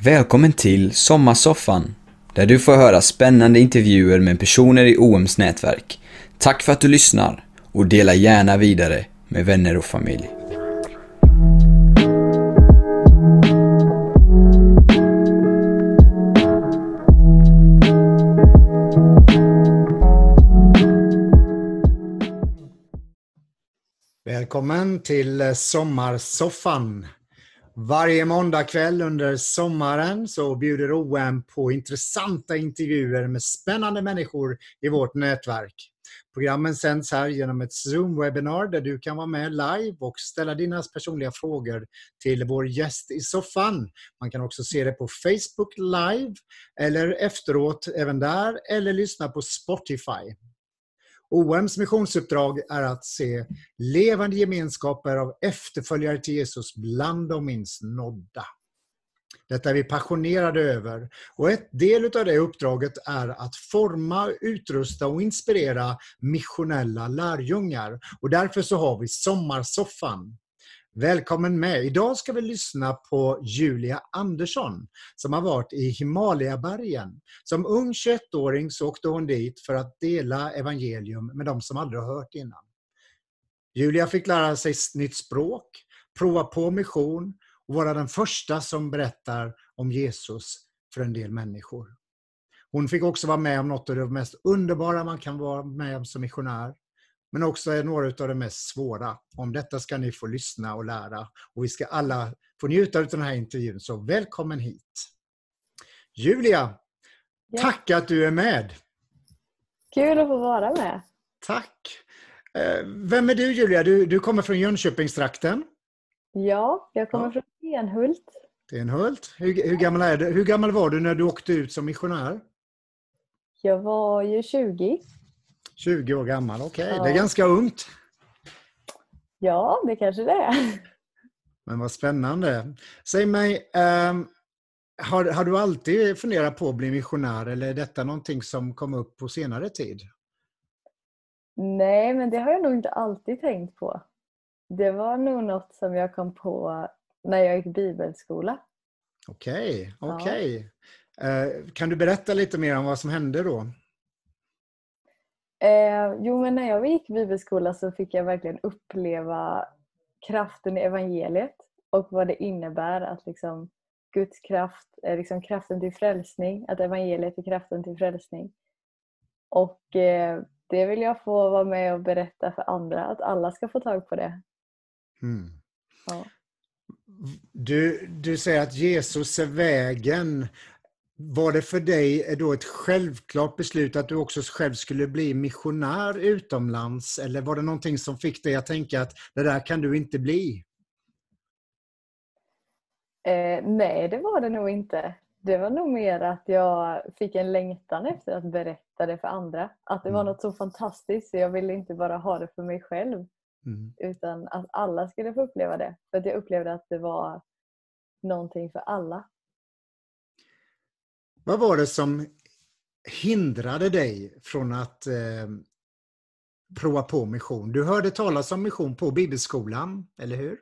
Välkommen till Sommarsoffan, där du får höra spännande intervjuer med personer i OMs nätverk. Tack för att du lyssnar och dela gärna vidare med vänner och familj. Välkommen till Sommarsoffan. Varje måndagkväll under sommaren så bjuder OM på intressanta intervjuer med spännande människor i vårt nätverk. Programmen sänds här genom ett Zoom-webinar där du kan vara med live och ställa dina personliga frågor till vår gäst i soffan. Man kan också se det på Facebook live eller efteråt även där eller lyssna på Spotify. OMs missionsuppdrag är att se levande gemenskaper av efterföljare till Jesus bland de minst nådda. Detta är vi passionerade över och ett del av det uppdraget är att forma, utrusta och inspirera missionella lärjungar. Och därför så har vi Sommarsoffan. Välkommen med! Idag ska vi lyssna på Julia Andersson som har varit i Himalayabergen. Som ung 21-åring så åkte hon dit för att dela evangelium med de som aldrig har hört innan. Julia fick lära sig nytt språk, prova på mission och vara den första som berättar om Jesus för en del människor. Hon fick också vara med om något av det mest underbara man kan vara med om som missionär men också är några av de mest svåra. Om detta ska ni få lyssna och lära och vi ska alla få njuta av den här intervjun, så välkommen hit! Julia, ja. tack att du är med! Kul att få vara med! Tack! Eh, vem är du Julia? Du, du kommer från Jönköpingstrakten? Ja, jag kommer ja. från Tenhult. Tenhult. Hur, hur, gammal är du? hur gammal var du när du åkte ut som missionär? Jag var ju 20. 20 år gammal, okej. Okay. Ja. Det är ganska ungt. Ja, det kanske det är. Men vad spännande. Säg mig, um, har, har du alltid funderat på att bli missionär eller är detta någonting som kom upp på senare tid? Nej, men det har jag nog inte alltid tänkt på. Det var nog något som jag kom på när jag gick bibelskola. Okej, okay, okej. Okay. Ja. Uh, kan du berätta lite mer om vad som hände då? Eh, jo, men när jag gick bibelskola så fick jag verkligen uppleva kraften i evangeliet och vad det innebär att liksom Guds kraft liksom kraften till frälsning, att evangeliet är kraften till frälsning. Och eh, det vill jag få vara med och berätta för andra, att alla ska få tag på det. Mm. Ja. Du, du säger att Jesus är vägen. Var det för dig då ett självklart beslut att du också själv skulle bli missionär utomlands? Eller var det någonting som fick dig att tänka att det där kan du inte bli? Eh, nej, det var det nog inte. Det var nog mer att jag fick en längtan efter att berätta det för andra. Att det var mm. något så fantastiskt så jag ville inte bara ha det för mig själv. Mm. Utan att alla skulle få uppleva det. För att jag upplevde att det var någonting för alla. Vad var det som hindrade dig från att eh, prova på mission? Du hörde talas om mission på bibelskolan, eller hur?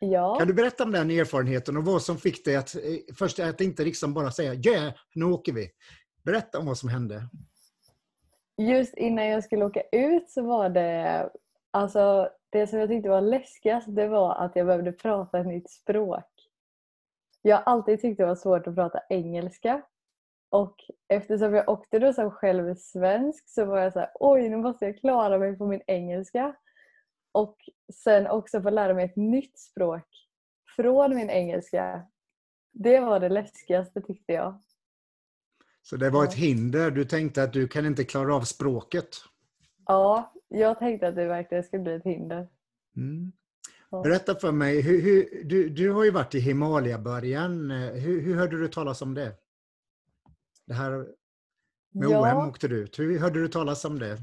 Ja. Kan du berätta om den erfarenheten och vad som fick dig att eh, först att inte liksom bara säga ja, yeah, nu åker vi. Berätta om vad som hände. Just innan jag skulle åka ut så var det, alltså det som jag tyckte var läskigast det var att jag behövde prata ett nytt språk. Jag har alltid tyckt det var svårt att prata engelska och eftersom jag åkte då som själv svensk så var jag så här, oj nu måste jag klara mig på min engelska. Och sen också få lära mig ett nytt språk från min engelska. Det var det läskigaste tyckte jag. Så det var ett hinder? Du tänkte att du kan inte klara av språket? Ja, jag tänkte att det verkligen skulle bli ett hinder. Mm. Berätta för mig, hur, hur, du, du har ju varit i Himalaya-början. Hur, hur hörde du talas om det? Det här med ja. OM åkte du ut. Hur hörde du talas om det?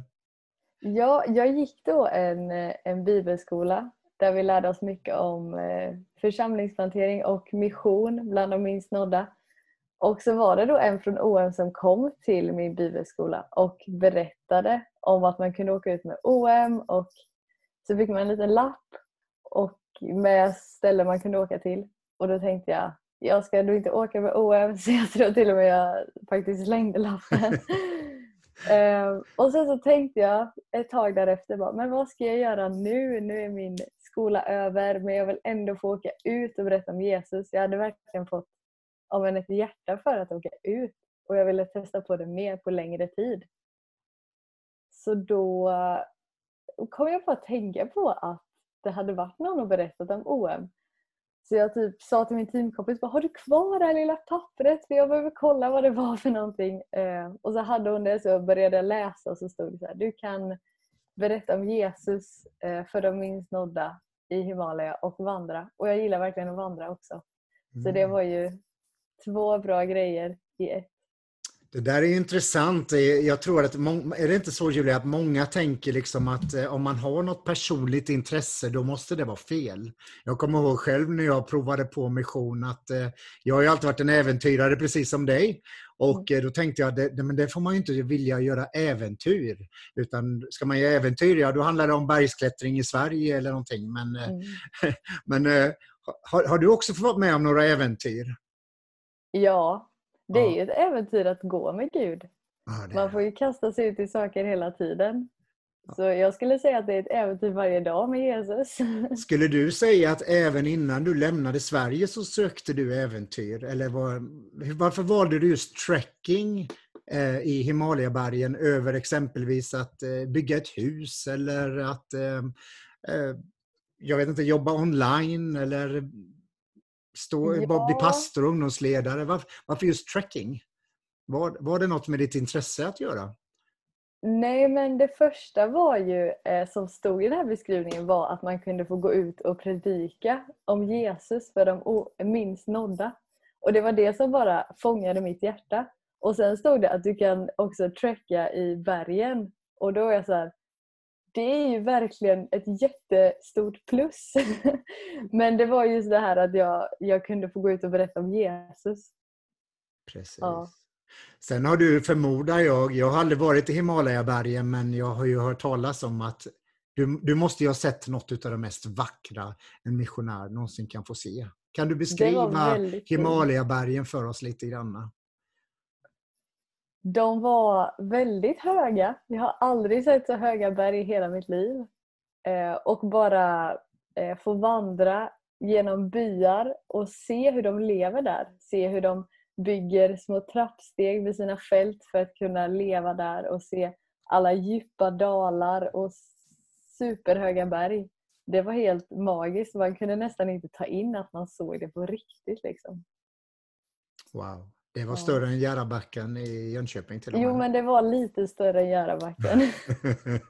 Ja, jag gick då en, en bibelskola där vi lärde oss mycket om eh, församlingsplantering och mission bland de minst nådda. Och så var det då en från OM som kom till min bibelskola och berättade om att man kunde åka ut med OM och så fick man en liten lapp och med ställen man kunde åka till. Och då tänkte jag, jag ska nog inte åka med OM så jag tror till och med jag faktiskt slängde lappen. uh, och sen så tänkte jag ett tag därefter, bara, men vad ska jag göra nu? Nu är min skola över men jag vill ändå få åka ut och berätta om Jesus. Jag hade verkligen fått av ett hjärta för att åka ut och jag ville testa på det mer på längre tid. Så då kom jag på att tänka på att det hade varit någon och berättat om OM. Så jag typ sa till min teamkompis, har du kvar det här lilla pappret? För jag behöver kolla vad det var för någonting. Eh, och så hade hon det så började jag läsa och så stod det så här, du kan berätta om Jesus eh, för de minst nådda i Himalaya och vandra. Och jag gillar verkligen att vandra också. Mm. Så det mm. var ju två bra grejer i ett. Det där är intressant. Jag tror att, är det inte så Julia, att många tänker liksom att eh, om man har något personligt intresse, då måste det vara fel. Jag kommer ihåg själv när jag provade på mission att eh, jag har ju alltid varit en äventyrare precis som dig. Och mm. eh, då tänkte jag, det, men det får man ju inte vilja göra äventyr. Utan ska man göra äventyr, ja då handlar det om bergsklättring i Sverige eller någonting. Men, mm. men har, har du också fått vara med om några äventyr? Ja, det är ju ett äventyr att gå med Gud. Ja, Man får ju kasta sig ut i saker hela tiden. Så jag skulle säga att det är ett äventyr varje dag med Jesus. Skulle du säga att även innan du lämnade Sverige så sökte du äventyr? Eller var, varför valde du just trekking eh, i Himalayabergen över exempelvis att eh, bygga ett hus eller att eh, eh jag vet inte, jobba online eller Stå, ja. Bli pastor och ungdomsledare. Varför, varför just trekking? Var, var det något med ditt intresse att göra? Nej, men det första var ju, eh, som stod i den här beskrivningen var att man kunde få gå ut och predika om Jesus för de minst nådda. Och det var det som bara fångade mitt hjärta. Och sen stod det att du kan också trekka i bergen. Och då är jag så här, det är ju verkligen ett jättestort plus. Men det var just det här att jag, jag kunde få gå ut och berätta om Jesus. Precis. Ja. Sen har du, förmodar jag, jag har aldrig varit i Himalayabergen men jag har ju hört talas om att du, du måste ju ha sett något av det mest vackra en missionär någonsin kan få se. Kan du beskriva Himalayabergen för oss lite grann? De var väldigt höga. Jag har aldrig sett så höga berg i hela mitt liv. Eh, och bara eh, få vandra genom byar och se hur de lever där. Se hur de bygger små trappsteg vid sina fält för att kunna leva där och se alla djupa dalar och superhöga berg. Det var helt magiskt. Man kunde nästan inte ta in att man såg det på riktigt. Liksom. Wow. Det var större än Järrabacken i Jönköping till och med. Jo, men det var lite större än Järrabacken.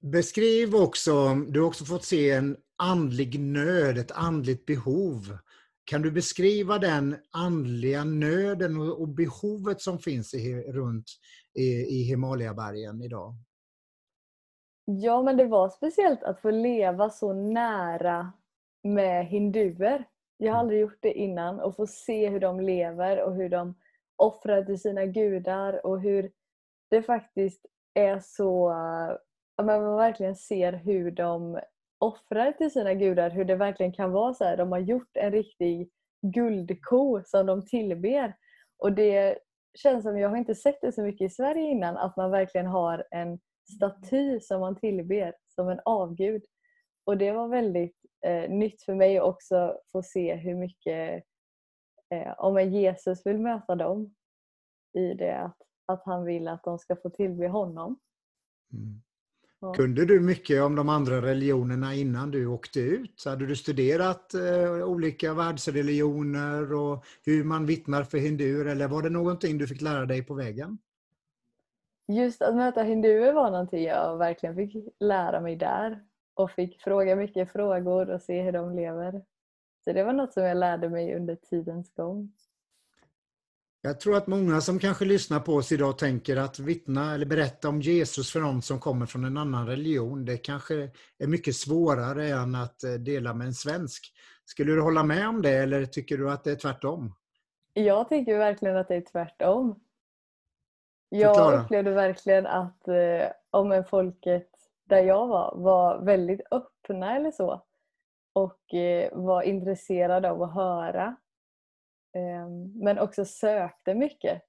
Beskriv också, du har också fått se en andlig nöd, ett andligt behov. Kan du beskriva den andliga nöden och behovet som finns i, runt i, i Himalayabergen idag? Ja, men det var speciellt att få leva så nära med hinduer. Jag har aldrig gjort det innan och få se hur de lever och hur de offrar till sina gudar och hur det faktiskt är så... att man verkligen ser hur de offrar till sina gudar. Hur det verkligen kan vara så här. De har gjort en riktig guldko som de tillber. Och det känns som, jag har inte sett det så mycket i Sverige innan, att man verkligen har en staty som man tillber som en avgud. Och det var väldigt eh, nytt för mig också få se hur mycket, eh, om en Jesus vill möta dem i det att, att han vill att de ska få tillbe honom. Mm. Ja. Kunde du mycket om de andra religionerna innan du åkte ut? Hade du studerat eh, olika världsreligioner och hur man vittnar för hinduer eller var det någonting du fick lära dig på vägen? Just att möta hinduer var någonting jag verkligen fick lära mig där och fick fråga mycket frågor och se hur de lever. Så det var något som jag lärde mig under tidens gång. Jag tror att många som kanske lyssnar på oss idag tänker att vittna eller berätta om Jesus för någon som kommer från en annan religion, det kanske är mycket svårare än att eh, dela med en svensk. Skulle du hålla med om det eller tycker du att det är tvärtom? Jag tycker verkligen att det är tvärtom. Jag Förklara. upplevde verkligen att eh, om en folket där jag var var väldigt öppna eller så. och eh, var intresserade av att höra. Ehm, men också sökte mycket.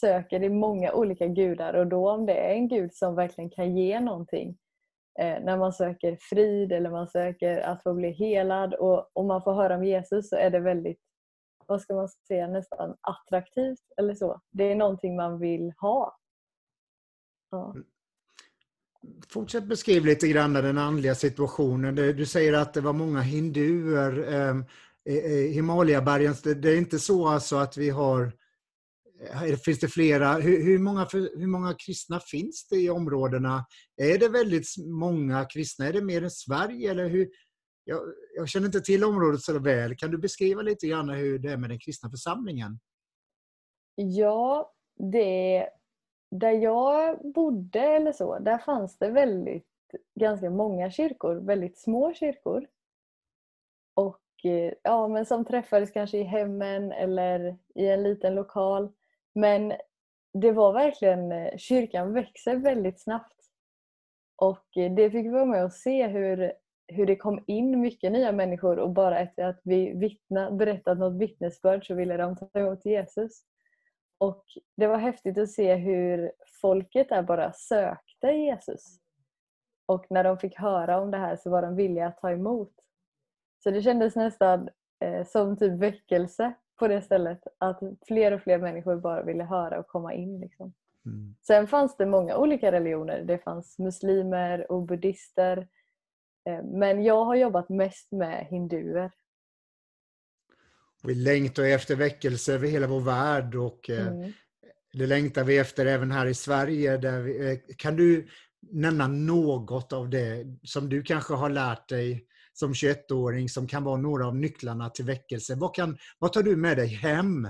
Söker i många olika gudar och då om det är en gud som verkligen kan ge någonting. Eh, när man söker frid eller man söker att få bli helad och om man får höra om Jesus så är det väldigt, vad ska man säga, nästan attraktivt eller så. Det är någonting man vill ha. Ja. Mm. Fortsätt beskriva lite grann den andliga situationen. Du säger att det var många hinduer. Ehm, Himalayabergen, det är inte så alltså att vi har eh, Finns det flera? Hur, hur, många, hur många kristna finns det i områdena? Är det väldigt många kristna? Är det mer än Sverige? Eller hur? Jag, jag känner inte till området så väl. Kan du beskriva lite grann hur det är med den kristna församlingen? Ja, det där jag bodde eller så, där fanns det väldigt, ganska många kyrkor, väldigt små kyrkor. Och eh, ja, men som träffades kanske i hemmen eller i en liten lokal. Men det var verkligen, eh, kyrkan växer väldigt snabbt. Och eh, det fick vi vara med och se hur, hur det kom in mycket nya människor och bara efter att vi vittna, berättat något vittnesbörd så ville de ta emot Jesus. Och det var häftigt att se hur folket där bara sökte Jesus. Och när de fick höra om det här så var de villiga att ta emot. Så det kändes nästan eh, som typ väckelse på det stället. Att fler och fler människor bara ville höra och komma in. Liksom. Mm. Sen fanns det många olika religioner. Det fanns muslimer och buddister. Eh, men jag har jobbat mest med hinduer. Vi längtar efter väckelse över hela vår värld och eh, mm. det längtar vi efter även här i Sverige. Där vi, eh, kan du nämna något av det som du kanske har lärt dig som 21-åring som kan vara några av nycklarna till väckelse? Vad, kan, vad tar du med dig hem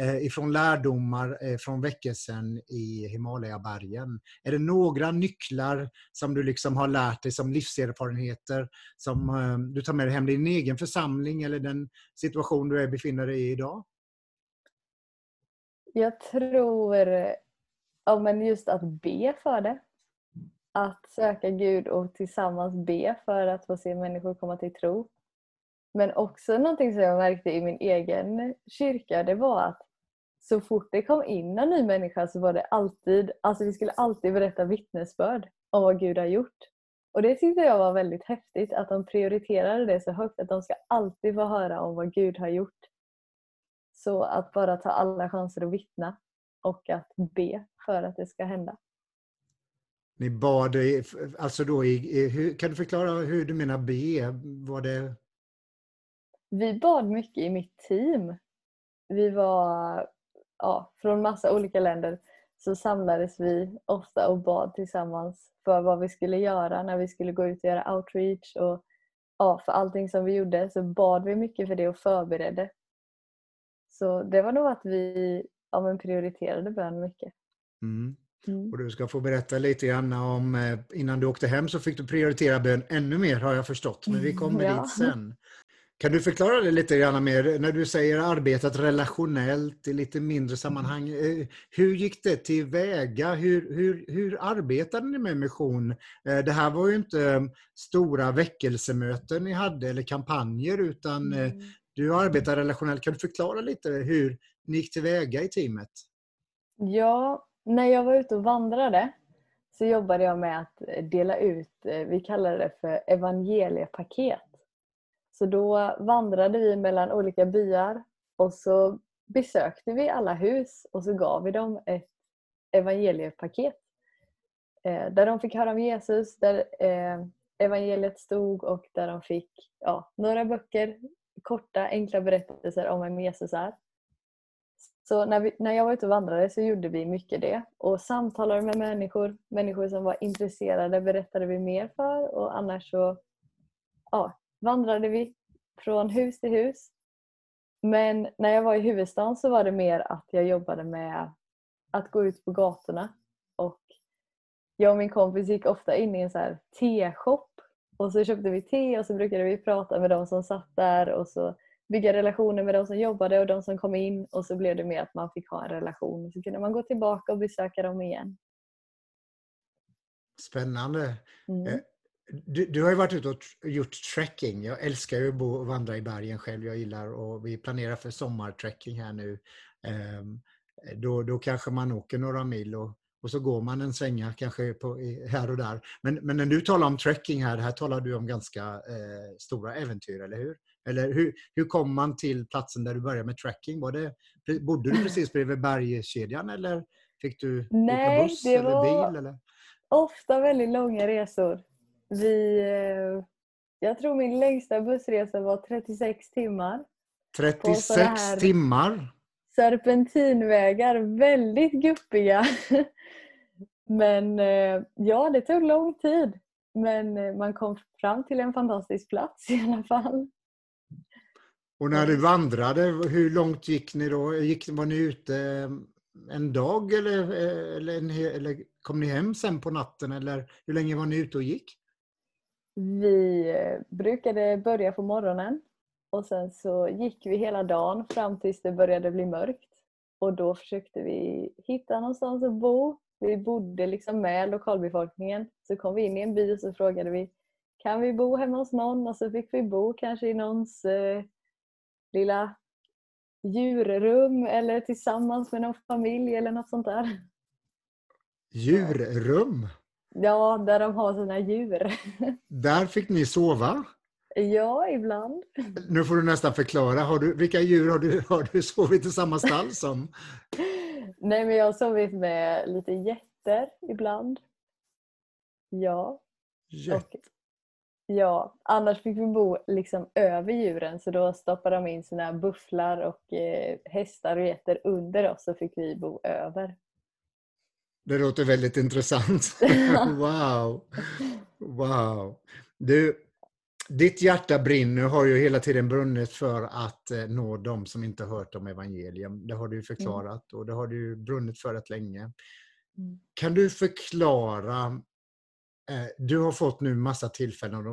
Eh, ifrån lärdomar eh, från väckelsen i Himalayabergen? Är det några nycklar som du liksom har lärt dig som livserfarenheter som eh, du tar med dig hem i din egen församling eller den situation du befinner dig i idag? Jag tror ja, men just att be för det. Att söka Gud och tillsammans be för att få se människor komma till tro. Men också någonting som jag märkte i min egen kyrka, det var att så fort det kom in en ny människa så var det alltid, alltså vi skulle alltid berätta vittnesbörd om vad Gud har gjort. Och det tyckte jag var väldigt häftigt att de prioriterade det så högt att de ska alltid få höra om vad Gud har gjort. Så att bara ta alla chanser att vittna och att be för att det ska hända. Ni bad, alltså då i, kan du förklara hur du menar be? Var det... Vi bad mycket i mitt team. Vi var ja, från massa olika länder så samlades vi ofta och bad tillsammans för vad vi skulle göra när vi skulle gå ut och göra outreach och ja, för allting som vi gjorde så bad vi mycket för det och förberedde. Så det var nog att vi ja, men prioriterade bön mycket. Mm. Mm. Och du ska få berätta lite grann om, eh, innan du åkte hem så fick du prioritera bön ännu mer har jag förstått, men vi kommer ja. dit sen. Kan du förklara det lite grann mer när du säger arbetat relationellt i lite mindre sammanhang. Eh, hur gick det tillväga? Hur, hur, hur arbetade ni med mission? Eh, det här var ju inte eh, stora väckelsemöten ni hade eller kampanjer utan mm. du arbetar relationellt. Kan du förklara lite hur ni gick tillväga i teamet? Ja, när jag var ute och vandrade så jobbade jag med att dela ut, vi kallar det för evangeliepaket. Så då vandrade vi mellan olika byar och så besökte vi alla hus och så gav vi dem ett evangeliepaket. Eh, där de fick höra om Jesus, där eh, evangeliet stod och där de fick ja, några böcker, korta enkla berättelser om vem Jesus är. Så när, vi, när jag var ute och vandrade så gjorde vi mycket det och samtalade med människor. Människor som var intresserade berättade vi mer för och annars så ja, vandrade vi från hus till hus. Men när jag var i huvudstaden så var det mer att jag jobbade med att gå ut på gatorna. Och jag och min kompis gick ofta in i en så te-shop och så köpte vi te och så brukade vi prata med de som satt där och så bygga relationer med de som jobbade och de som kom in och så blev det mer att man fick ha en relation. Så kunde man gå tillbaka och besöka dem igen. Spännande. Mm. Du, du, har ju varit ute och gjort trekking. Jag älskar ju att bo och vandra i bergen själv. Jag gillar och vi planerar för sommartrekking här nu. Um, då, då kanske man åker några mil och, och så går man en svänga kanske på, här och där. Men, men när du talar om trekking här, här talar du om ganska eh, stora äventyr, eller hur? Eller hur, hur kom man till platsen där du började med trekking? Var det, bodde du precis bredvid bergskedjan eller fick du Nej, åka buss eller bil? Eller? Ofta väldigt långa resor. Vi, eh, jag tror min längsta bussresa var 36 timmar. 36 timmar? Serpentinvägar, väldigt guppiga. Men eh, ja, det tog lång tid. Men eh, man kom fram till en fantastisk plats i alla fall. Och när du vandrade, hur långt gick ni då? Gick, var ni ute en dag eller, eller, eller kom ni hem sen på natten? Eller hur länge var ni ute och gick? Vi eh, brukade börja på morgonen och sen så gick vi hela dagen fram tills det började bli mörkt. Och då försökte vi hitta någonstans att bo. Vi bodde liksom med lokalbefolkningen. Så kom vi in i en by och så frågade vi kan vi bo hemma hos någon? Och så fick vi bo kanske i någons eh, lilla djurrum eller tillsammans med någon familj eller något sånt där. Djurrum? Ja, där de har sina djur. Där fick ni sova? Ja, ibland. Nu får du nästan förklara. Har du, vilka djur har du, har du sovit i samma stall som? Nej, men jag har sovit med lite getter ibland. Ja. Jätte. Ja, annars fick vi bo liksom över djuren så då stoppade de in sina bufflar och eh, hästar och getter under oss så fick vi bo över. Det låter väldigt intressant. wow! Wow! Du, ditt hjärta brinner har ju hela tiden brunnit för att eh, nå de som inte hört om evangelium. Det har du förklarat och det har du brunnit för rätt länge. Mm. Kan du förklara Eh, du har fått nu massa tillfällen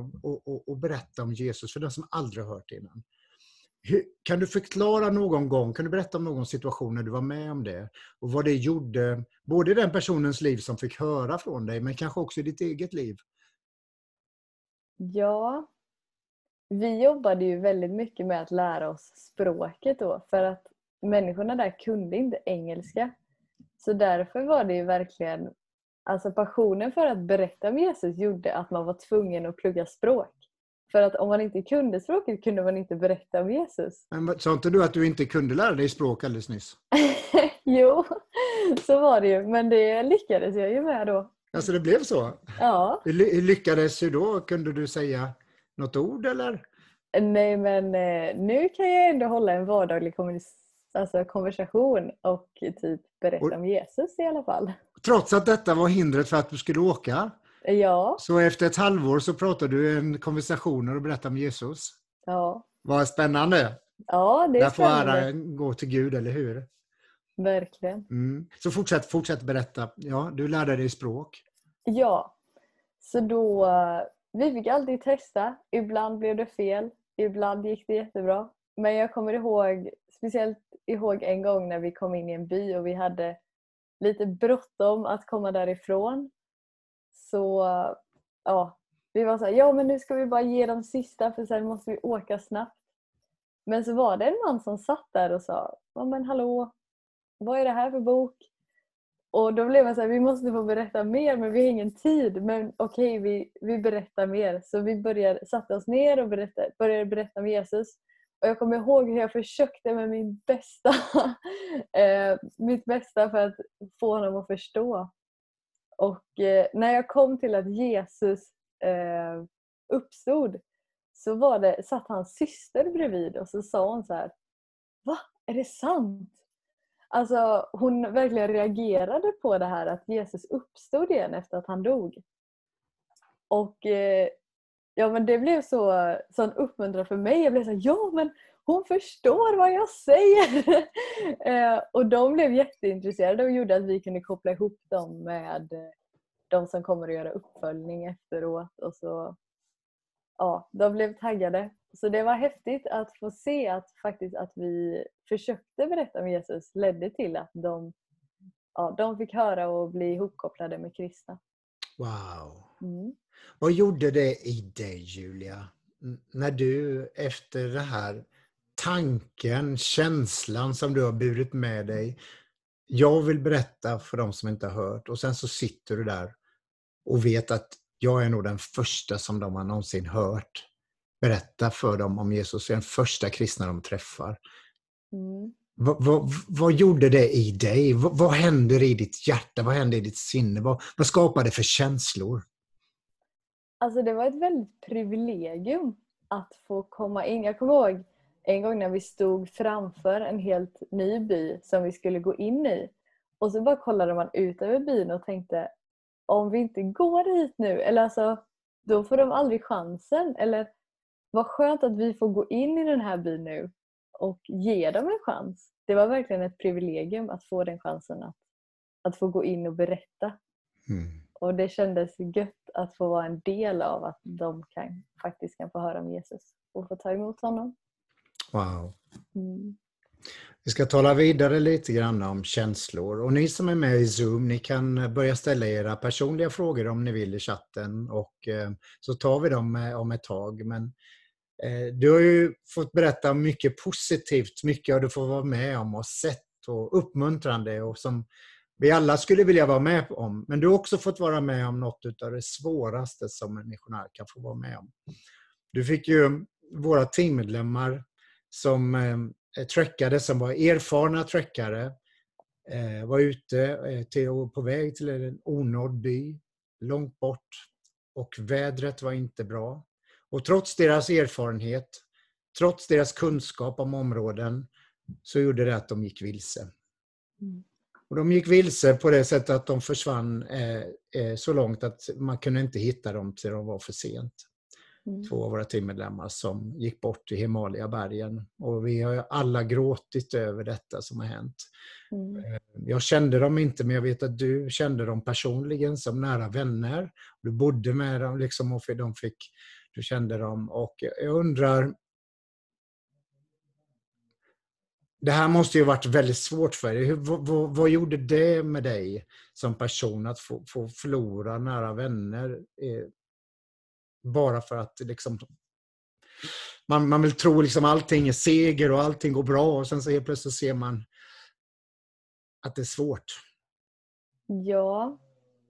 att berätta om Jesus för den som aldrig hört det hur, Kan du förklara någon gång, kan du berätta om någon situation när du var med om det? Och vad det gjorde, både i den personens liv som fick höra från dig, men kanske också i ditt eget liv? Ja, vi jobbade ju väldigt mycket med att lära oss språket då, för att människorna där kunde inte engelska. Så därför var det ju verkligen Alltså passionen för att berätta om Jesus gjorde att man var tvungen att plugga språk. För att om man inte kunde språket kunde man inte berätta om Jesus. Men sa inte du att du inte kunde lära dig språk alldeles nyss? jo, så var det ju. Men det lyckades jag ju med då. Alltså det blev så? Ja. Hur lyckades du då? Kunde du säga något ord eller? Nej men eh, nu kan jag ändå hålla en vardaglig alltså, konversation och typ berätta och, om Jesus i alla fall. Trots att detta var hindret för att du skulle åka? Ja. Så efter ett halvår så pratade du en konversation och berättade om Jesus? Ja. Vad spännande! Ja, det är Där får ära gå till Gud, eller hur? Verkligen. Mm. Så fortsätt, fortsätt berätta. Ja, du lärde dig språk. Ja. Så då, vi fick alltid testa. Ibland blev det fel. Ibland gick det jättebra. Men jag kommer ihåg, speciellt ihåg en gång när vi kom in i en by och vi hade lite bråttom att komma därifrån. Så ja, vi var så här, ja men nu ska vi bara ge de sista för sen måste vi åka snabbt. Men så var det en man som satt där och sa, ja men hallå, vad är det här för bok? Och då blev man så här, vi måste få berätta mer men vi har ingen tid. Men okej, okay, vi, vi berättar mer. Så vi började, satte oss ner och berättade, började berätta om Jesus. Och jag kommer ihåg hur jag försökte med min bästa, eh, mitt bästa för att få honom att förstå. Och eh, när jag kom till att Jesus eh, uppstod så var det, satt hans syster bredvid och så sa hon så här Va? Är det sant? Alltså hon verkligen reagerade på det här att Jesus uppstod igen efter att han dog. Och eh, Ja men det blev så sån uppmuntran för mig. Jag blev så ja men hon förstår vad jag säger! eh, och de blev jätteintresserade och gjorde att vi kunde koppla ihop dem med de som kommer att göra uppföljning efteråt. Och så, ja, de blev taggade. Så det var häftigt att få se att faktiskt att vi försökte berätta om Jesus ledde till att de, ja, de fick höra och bli ihopkopplade med kristna. Wow! Mm. Vad gjorde det i dig Julia? När du efter det här tanken, känslan som du har burit med dig. Jag vill berätta för de som inte har hört och sen så sitter du där och vet att jag är nog den första som de har någonsin hört berätta för dem om Jesus. Jag är den första kristna de träffar. Mm. Vad, vad, vad, gjorde det i dig? Vad, vad händer i ditt hjärta? Vad händer i ditt sinne? Vad, vad skapar det för känslor? Alltså det var ett väldigt privilegium att få komma in. Jag kommer ihåg en gång när vi stod framför en helt ny by som vi skulle gå in i. Och så bara kollade man ut över byn och tänkte om vi inte går hit nu, eller alltså, då får de aldrig chansen. Eller vad skönt att vi får gå in i den här byn nu och ge dem en chans. Det var verkligen ett privilegium att få den chansen att, att få gå in och berätta. Mm. Och det kändes gött att få vara en del av att de kan, faktiskt kan få höra om Jesus och få ta emot honom. Wow. Mm. Vi ska tala vidare lite grann om känslor. Och ni som är med i Zoom, ni kan börja ställa era personliga frågor om ni vill i chatten och eh, så tar vi dem eh, om ett tag. Men eh, du har ju fått berätta mycket positivt, mycket har du fått vara med om och sett och uppmuntrande och som vi alla skulle vilja vara med om. Men du har också fått vara med om något av det svåraste som en missionär kan få vara med om. Du fick ju våra teammedlemmar som eh, trekkade, som var erfarna trekkare, eh, var ute eh, till, på väg till en onådd by, långt bort och vädret var inte bra. Och trots deras erfarenhet, trots deras kunskap om områden, så gjorde det att de gick vilse. Mm. Och de gick vilse på det sättet att de försvann eh, eh, så långt att man kunde inte hitta dem till de var för sent. Mm. Två av våra teammedlemmar som gick bort i Himalaya-bergen. Och vi har alla gråtit över detta som har hänt. Mm. Eh, jag kände dem inte, men jag vet att du kände dem personligen som nära vänner. Du bodde med dem liksom, och de fick, du kände dem. Och jag undrar, det här måste ju varit väldigt svårt för dig. Vad, vad, vad, gjorde det med dig som person att få, få förlora nära vänner? Bara för att liksom, man, man vill tro liksom allting är seger och allting går bra och sen så helt plötsligt ser man att det är svårt. Ja,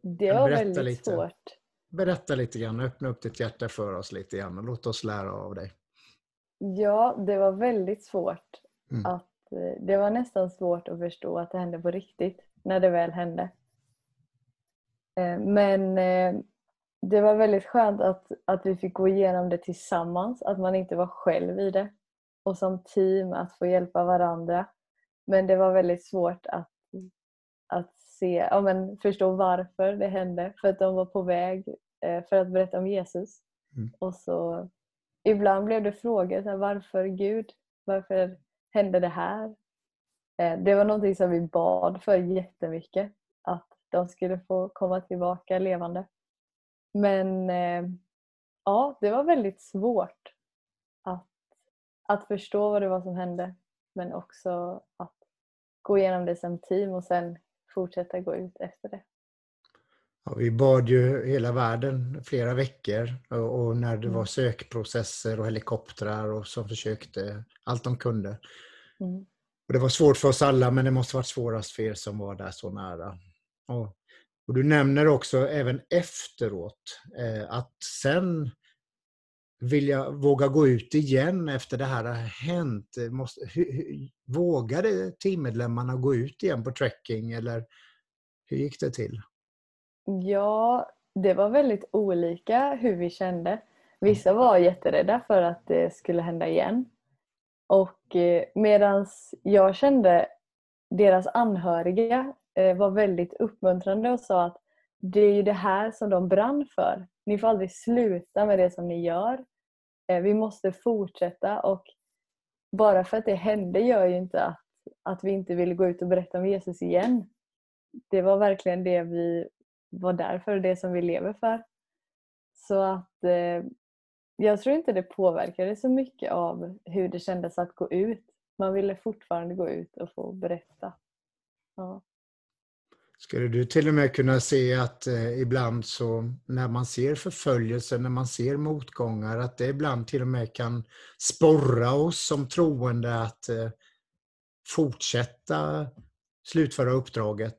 det var väldigt lite. svårt. Berätta lite grann, öppna upp ditt hjärta för oss lite grann och låt oss lära av dig. Ja, det var väldigt svårt. Mm. att eh, Det var nästan svårt att förstå att det hände på riktigt när det väl hände. Eh, men eh, det var väldigt skönt att, att vi fick gå igenom det tillsammans, att man inte var själv i det. Och som team att få hjälpa varandra. Men det var väldigt svårt att, att se, ja, men förstå varför det hände. För att de var på väg eh, för att berätta om Jesus. Mm. Och så Ibland blev det frågor, så här, varför Gud? Varför hände det här? Eh, det var någonting som vi bad för jättemycket. Att de skulle få komma tillbaka levande. Men eh, ja, det var väldigt svårt att, att förstå vad det var som hände. Men också att gå igenom det som team och sen fortsätta gå ut efter det. Ja, vi bad ju hela världen flera veckor och, och när det mm. var sökprocesser och helikoptrar och som försökte allt de kunde. Mm. Och det var svårt för oss alla men det måste varit svårast för er som var där så nära. Och och du nämner också även efteråt eh, att sen vilja våga gå ut igen efter det här har hänt. Måste, hur, vågade teammedlemmarna gå ut igen på trekking eller hur gick det till? Ja, det var väldigt olika hur vi kände. Vissa var jätterädda för att det skulle hända igen. Och eh, medan jag kände deras anhöriga Eh, Eh, var väldigt uppmuntrande och sa att det är ju det här som de brann för. Ni får aldrig sluta med det som ni gör. Eh, vi måste fortsätta och bara för att det hände gör ju inte att, att vi inte vill gå ut och berätta om Jesus igen. Det var verkligen det vi var där för, och det som vi lever för. Så att eh, jag tror inte det påverkade så mycket av hur det kändes att gå ut. Man ville fortfarande gå ut och få berätta. Ja. Skulle du till och med kunna se att eh, ibland så när man ser förföljelse, när man ser motgångar, att det ibland till och med kan sporra oss som troende att eh, fortsätta slutföra uppdraget?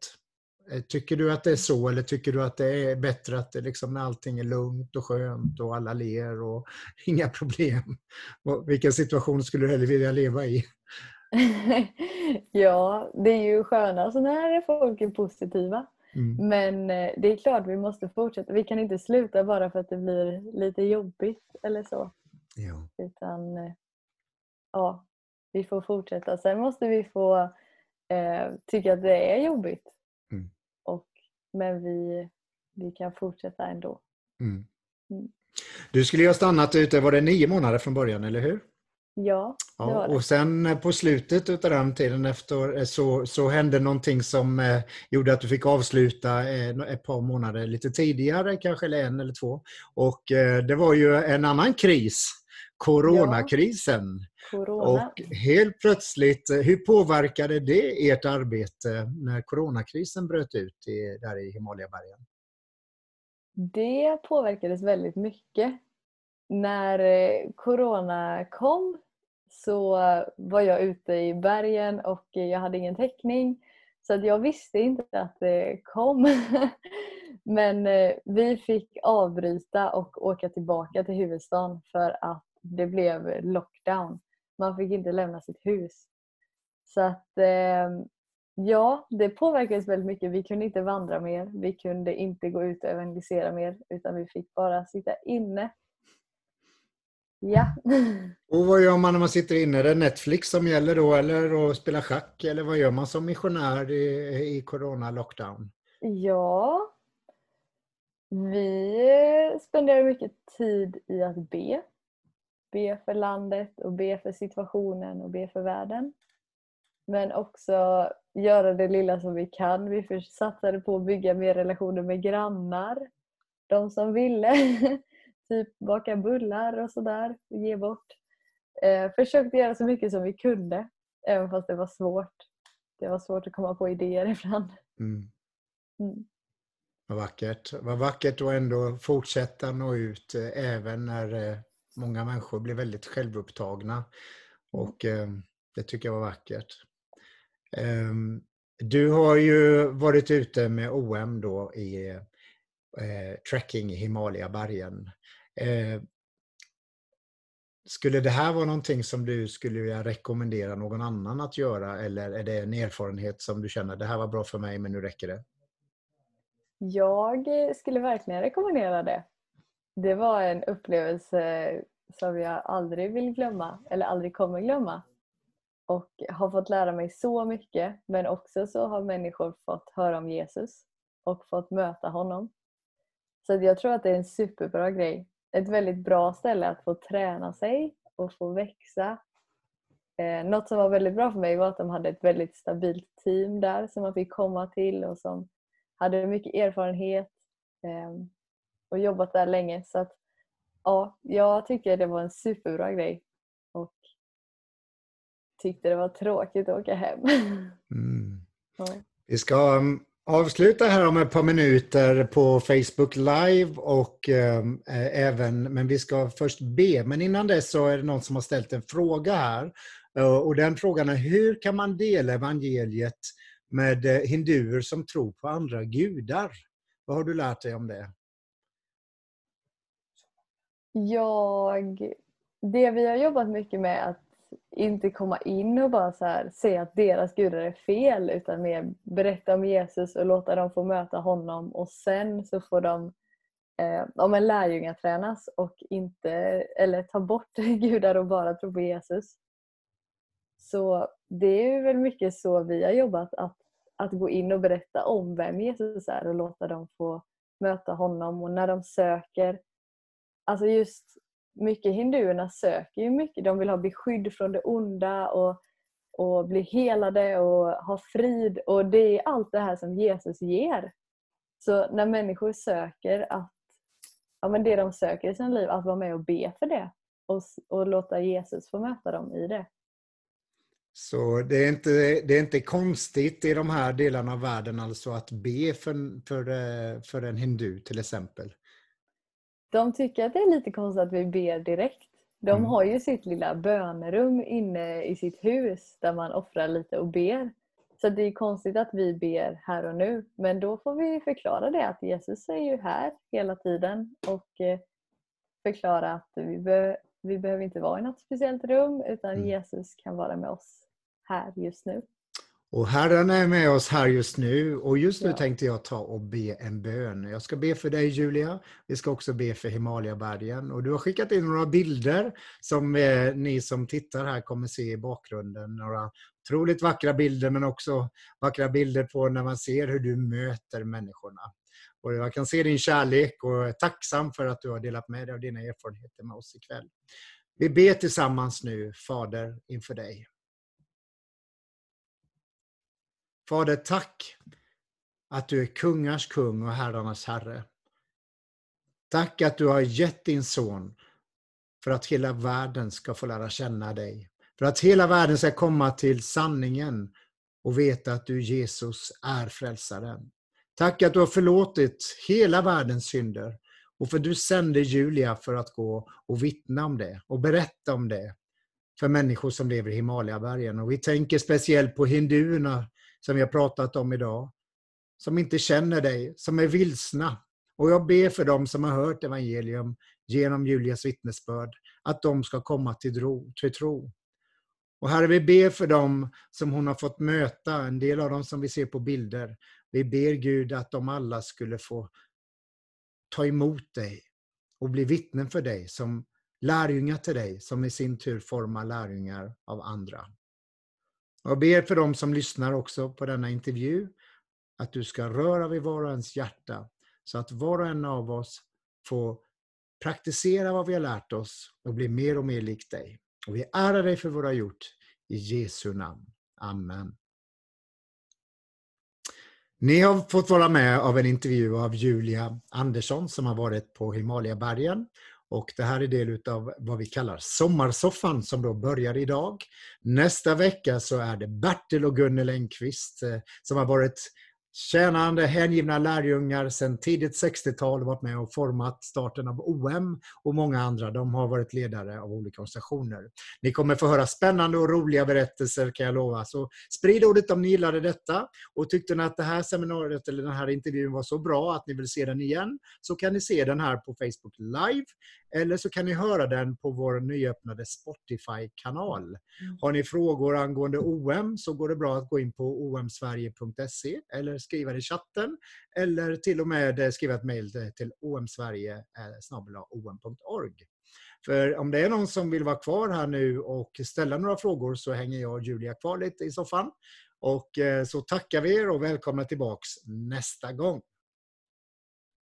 Eh, tycker du att det är så eller tycker du att det är bättre att det liksom när allting är lugnt och skönt och alla ler och inga problem? Vilken situation skulle du hellre vilja leva i? ja, det är ju skönast när folk är positiva. Mm. Men eh, det är klart vi måste fortsätta. Vi kan inte sluta bara för att det blir lite jobbigt eller så. Ja. Utan eh, ja, vi får fortsätta. Sen måste vi få eh, tycka att det är jobbigt. Mm. Och, men vi, vi kan fortsätta ändå. Mm. mm. Du skulle ju ha stannat ute, var det nio månader från början, eller hur? Ja, det ja, var det. Och sen på slutet av den tiden efter eh, så, så hände någonting som eh, gjorde att du fick avsluta eh, ett par månader lite tidigare, kanske eller en eller två. Och eh, det var ju en annan kris, coronakrisen. Ja, corona. Och helt plötsligt, eh, hur påverkade det ert arbete när coronakrisen bröt ut i, där i Himalaya-bergen? Det påverkades väldigt mycket. När eh, corona kom så var jag ute i bergen och jag hade ingen täckning. Så att jag visste inte att det kom. Men eh, vi fick avbryta och åka tillbaka till huvudstaden för att det blev lockdown. Man fick inte lämna sitt hus. Så att ehm, ja, det påverkades väldigt mycket. Vi kunde inte vandra mer. Vi kunde inte gå ut och evangelisera mer utan vi fick bara sitta inne Ja. Och vad gör man när man sitter inne? Är det Netflix som gäller då eller att spela schack? Eller vad gör man som missionär i, i corona-lockdown? Ja, vi spenderar mycket tid i att be. Be för landet och be för situationen och be för världen. Men också göra det lilla som vi kan. Vi satsade på att bygga mer relationer med grannar. De som ville. typ baka bullar och sådär och ge bort. Eh, försökte göra så mycket som vi kunde även fast det var svårt. Det var svårt att komma på idéer ibland. Mm. Mm. Vad vackert. Vad vackert att ändå fortsätta nå ut eh, även när eh, många människor blir väldigt självupptagna. Mm. Och eh, det tycker jag var vackert. Ehm, du har ju varit ute med OM då i eh, trekking i Himalaya-bergen. Eh, skulle det här vara någonting som du skulle vilja rekommendera någon annan att göra eller är det en erfarenhet som du känner det här var bra för mig men nu räcker det? Jag eh, skulle verkligen rekommendera det. Det var en upplevelse som jag aldrig vill glömma eller aldrig kommer glömma. Och har fått lära mig så mycket men också så har människor fått höra om Jesus och fått möta honom. Så jag tror att det är en superbra grej ett väldigt bra ställe att få träna sig och få växa. Eh, något som var väldigt bra för mig var att de hade ett väldigt stabilt team där som man fick komma till och som hade mycket erfarenhet eh, och jobbat där länge. Så att, ja, jag tycker det var en superbra grej och tyckte det var tråkigt att åka hem. Mm. Ja. Vi ska um, avsluta här om ett par minuter på Facebook Live och eh, även, men vi ska först be. Men innan dess så är det någon som har ställt en fråga här. Eh, och den frågan är hur kan man dela evangeliet med eh, hinduer som tror på andra gudar? Vad har du lärt dig om det? Jag, det vi har jobbat mycket med att inte komma in och bara så här, säga att deras gudar är fel utan mer berätta om Jesus och låta dem få möta honom och sen så får de eh, om en lärjunga tränas och inte, eller ta bort gudar och bara tro på Jesus. Så det är väl mycket så vi har jobbat, att, att gå in och berätta om vem Jesus är och låta dem få möta honom och när de söker, alltså just mycket hinduerna söker ju mycket. De vill ha beskydd från det onda och, och bli helade och ha frid. Och det är allt det här som Jesus ger. Så när människor söker att ja, men det de söker i sina liv, att vara med och be för det och, och låta Jesus få möta dem i det. Så det är, inte, det är inte konstigt i de här delarna av världen alltså att be för, för, eh, för en hindu till exempel. De tycker att det är lite konstigt att vi ber direkt. De Mm. har ju sitt lilla bönerum inne i sitt hus där man offrar lite och ber. Så det är konstigt att vi ber här och nu. Men då får vi förklara det att Jesus är ju här hela tiden och eh, förklara att vi, be vi behöver inte vara i något speciellt rum utan Mm. Jesus kan vara med oss här just nu. Och Herren är med oss här just nu och just nu Ja. tänkte jag ta och be en bön. Jag ska be för dig Julia. Vi ska också be för Himalaya-bergen. Och du har skickat in några bilder som eh, ni som tittar här kommer se i bakgrunden. Några otroligt vackra bilder men också vackra bilder på när man ser hur du möter människorna. Och jag kan se din kärlek och är tacksam för att du har delat med dig av dina erfarenheter med oss ikväll. Vi ber tillsammans nu, Fader, inför dig. Fader, tack att du är kungars kung och herrarnas herre. Tack att du har gett din son för att hela världen ska få lära känna dig. För att hela världen ska komma till sanningen och veta att du Jesus är frälsaren. Tack att du har förlåtit hela världens synder och för du sände Julia för att gå och vittna om det och berätta om det för människor som lever i Himalayabergen. Och vi tänker speciellt på hinduerna som vi har pratat om idag, som inte känner dig, som är vilsna. Och jag ber för dem som har hört evangelium genom Julias vittnesbörd, att de ska komma till tro. Till tro. Och Herre, vi ber för dem som hon har fått möta, en del av dem som vi ser på bilder. Vi ber Gud att de alla skulle få ta emot dig och bli vittnen för dig, som lärjungar till dig, som i sin tur formar lärjungar av andra. Jag ber för dem som lyssnar också på denna intervju, att du ska röra vid var och ens hjärta, så att var och en av oss får praktisera vad vi har lärt oss och bli mer och mer lik dig. Och vi ärar dig för vad du har gjort. I Jesu namn. Amen. Ni har fått vara med av en intervju av Julia Andersson som har varit på Himalayabergen och det här är del av vad vi kallar Sommarsoffan som då börjar idag. Nästa vecka så är det Bertil och Gunnel Engqvist eh, som har varit tjänande, hängivna lärjungar sedan tidigt 60-tal, varit med och format starten av OM och många andra. De har varit ledare av olika organisationer. Ni kommer få höra spännande och roliga berättelser kan jag lova. Så sprid ordet om ni gillade detta och tyckte ni att det här seminariet eller den här intervjun var så bra att ni vill se den igen så kan ni se den här på Facebook Live eller så kan ni höra den på vår nyöppnade Spotify-kanal. Har ni frågor angående OM så går det bra att gå in på omsverige.se eller skriva i chatten eller till och med eh, skriva ett mejl till omsverige.om.org. För om det är någon som vill vara kvar här nu och ställa några frågor så hänger jag och Julia kvar lite i soffan. Och eh, så tackar vi er och välkomna tillbaks nästa gång.